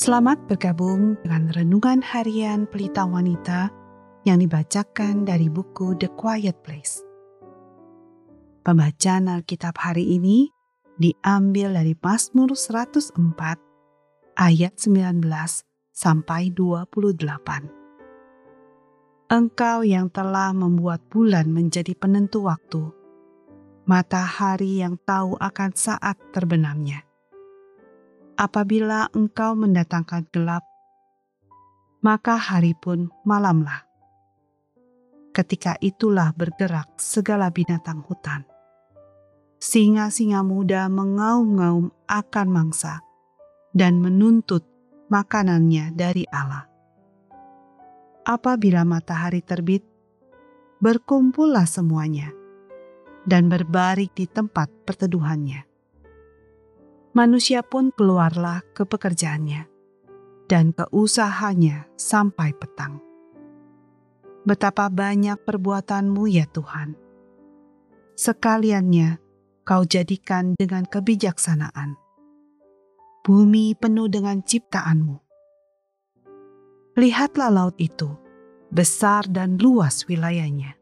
Selamat bergabung dengan renungan harian Pelita Wanita yang dibacakan dari buku The Quiet Place. Pembacaan Alkitab hari ini diambil dari Mazmur 104 ayat 19 sampai 28. Engkau yang telah membuat bulan menjadi penentu waktu, matahari yang tahu akan saat terbenamnya apabila engkau mendatangkan gelap, maka hari pun malamlah. Ketika itulah bergerak segala binatang hutan. Singa-singa muda mengaum-ngaum akan mangsa dan menuntut makanannya dari Allah. Apabila matahari terbit, berkumpullah semuanya dan berbaring di tempat perteduhannya manusia pun keluarlah ke pekerjaannya dan ke usahanya sampai petang. Betapa banyak perbuatanmu ya Tuhan. Sekaliannya kau jadikan dengan kebijaksanaan. Bumi penuh dengan ciptaanmu. Lihatlah laut itu, besar dan luas wilayahnya.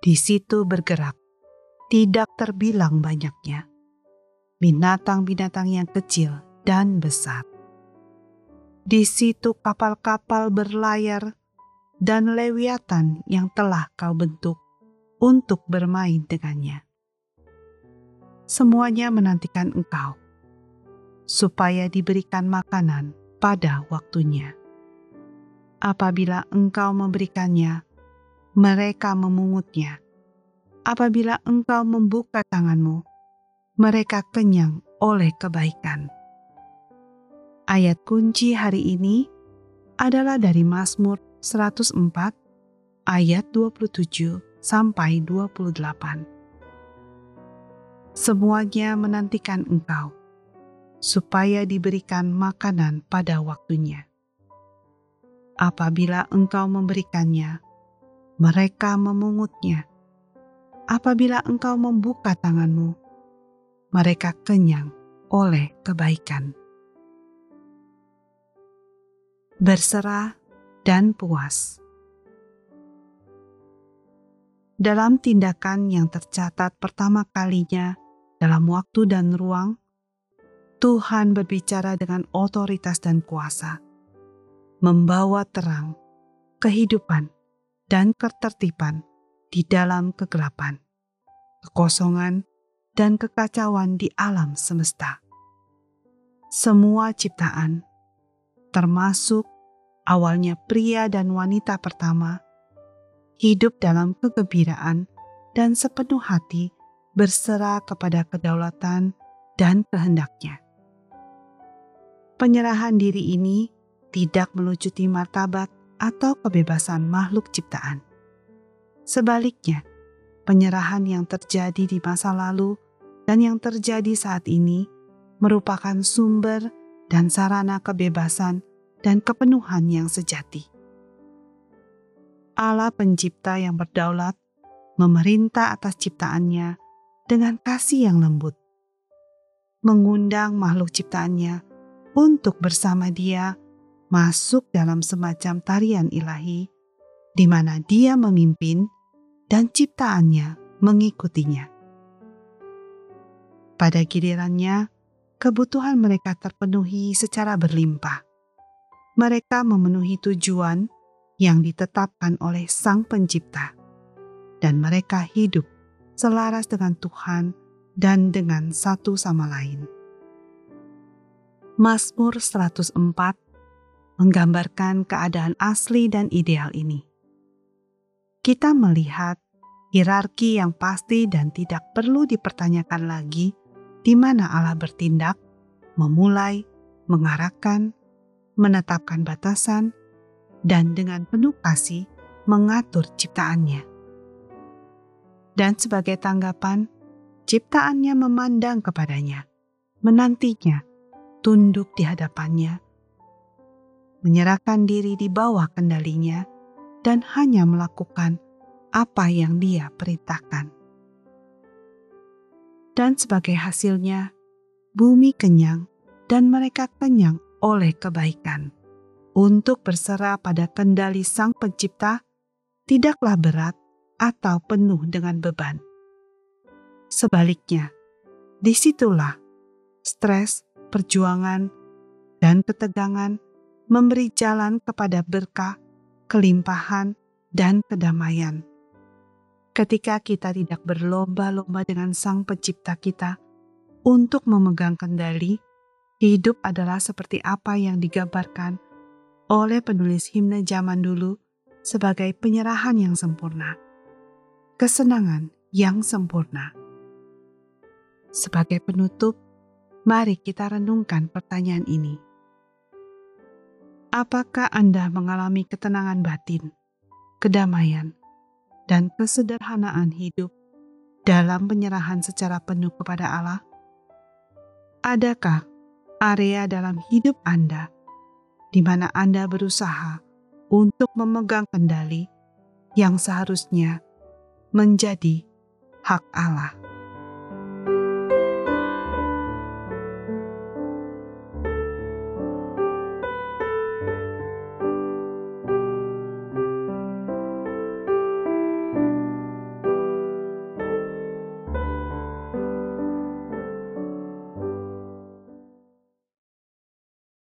Di situ bergerak, tidak terbilang banyaknya binatang-binatang yang kecil dan besar. Di situ kapal-kapal berlayar dan lewiatan yang telah kau bentuk untuk bermain dengannya. Semuanya menantikan engkau, supaya diberikan makanan pada waktunya. Apabila engkau memberikannya, mereka memungutnya. Apabila engkau membuka tanganmu, mereka kenyang oleh kebaikan. Ayat kunci hari ini adalah dari Mazmur 104 ayat 27 sampai 28. Semuanya menantikan engkau supaya diberikan makanan pada waktunya. Apabila engkau memberikannya, mereka memungutnya. Apabila engkau membuka tanganmu, mereka kenyang oleh kebaikan. Berserah dan puas. Dalam tindakan yang tercatat pertama kalinya dalam waktu dan ruang, Tuhan berbicara dengan otoritas dan kuasa, membawa terang, kehidupan, dan ketertiban di dalam kegelapan, kekosongan, dan kekacauan di alam semesta. Semua ciptaan, termasuk awalnya pria dan wanita pertama, hidup dalam kegembiraan dan sepenuh hati berserah kepada kedaulatan dan kehendaknya. Penyerahan diri ini tidak melucuti martabat atau kebebasan makhluk ciptaan. Sebaliknya, penyerahan yang terjadi di masa lalu dan yang terjadi saat ini merupakan sumber dan sarana kebebasan dan kepenuhan yang sejati. Allah Pencipta yang berdaulat memerintah atas ciptaannya dengan kasih yang lembut, mengundang makhluk ciptaannya untuk bersama Dia masuk dalam semacam tarian ilahi, di mana Dia memimpin dan ciptaannya mengikutinya. Pada gilirannya, kebutuhan mereka terpenuhi secara berlimpah. Mereka memenuhi tujuan yang ditetapkan oleh Sang Pencipta, dan mereka hidup selaras dengan Tuhan dan dengan satu sama lain. Mazmur 104 menggambarkan keadaan asli dan ideal ini. Kita melihat hierarki yang pasti dan tidak perlu dipertanyakan lagi di mana Allah bertindak, memulai, mengarahkan, menetapkan batasan, dan dengan penuh kasih mengatur ciptaannya. Dan sebagai tanggapan, ciptaannya memandang kepadanya, menantinya, tunduk di hadapannya, menyerahkan diri di bawah kendalinya, dan hanya melakukan apa yang dia perintahkan dan sebagai hasilnya, bumi kenyang dan mereka kenyang oleh kebaikan. Untuk berserah pada kendali Sang Pencipta tidaklah berat atau penuh dengan beban. Sebaliknya, di situlah stres, perjuangan, dan ketegangan memberi jalan kepada berkah, kelimpahan, dan kedamaian. Ketika kita tidak berlomba-lomba dengan Sang Pencipta kita untuk memegang kendali, hidup adalah seperti apa yang digambarkan oleh penulis himne zaman dulu sebagai penyerahan yang sempurna, kesenangan yang sempurna. Sebagai penutup, mari kita renungkan pertanyaan ini. Apakah Anda mengalami ketenangan batin, kedamaian, dan kesederhanaan hidup dalam penyerahan secara penuh kepada Allah? Adakah area dalam hidup Anda di mana Anda berusaha untuk memegang kendali yang seharusnya menjadi hak Allah?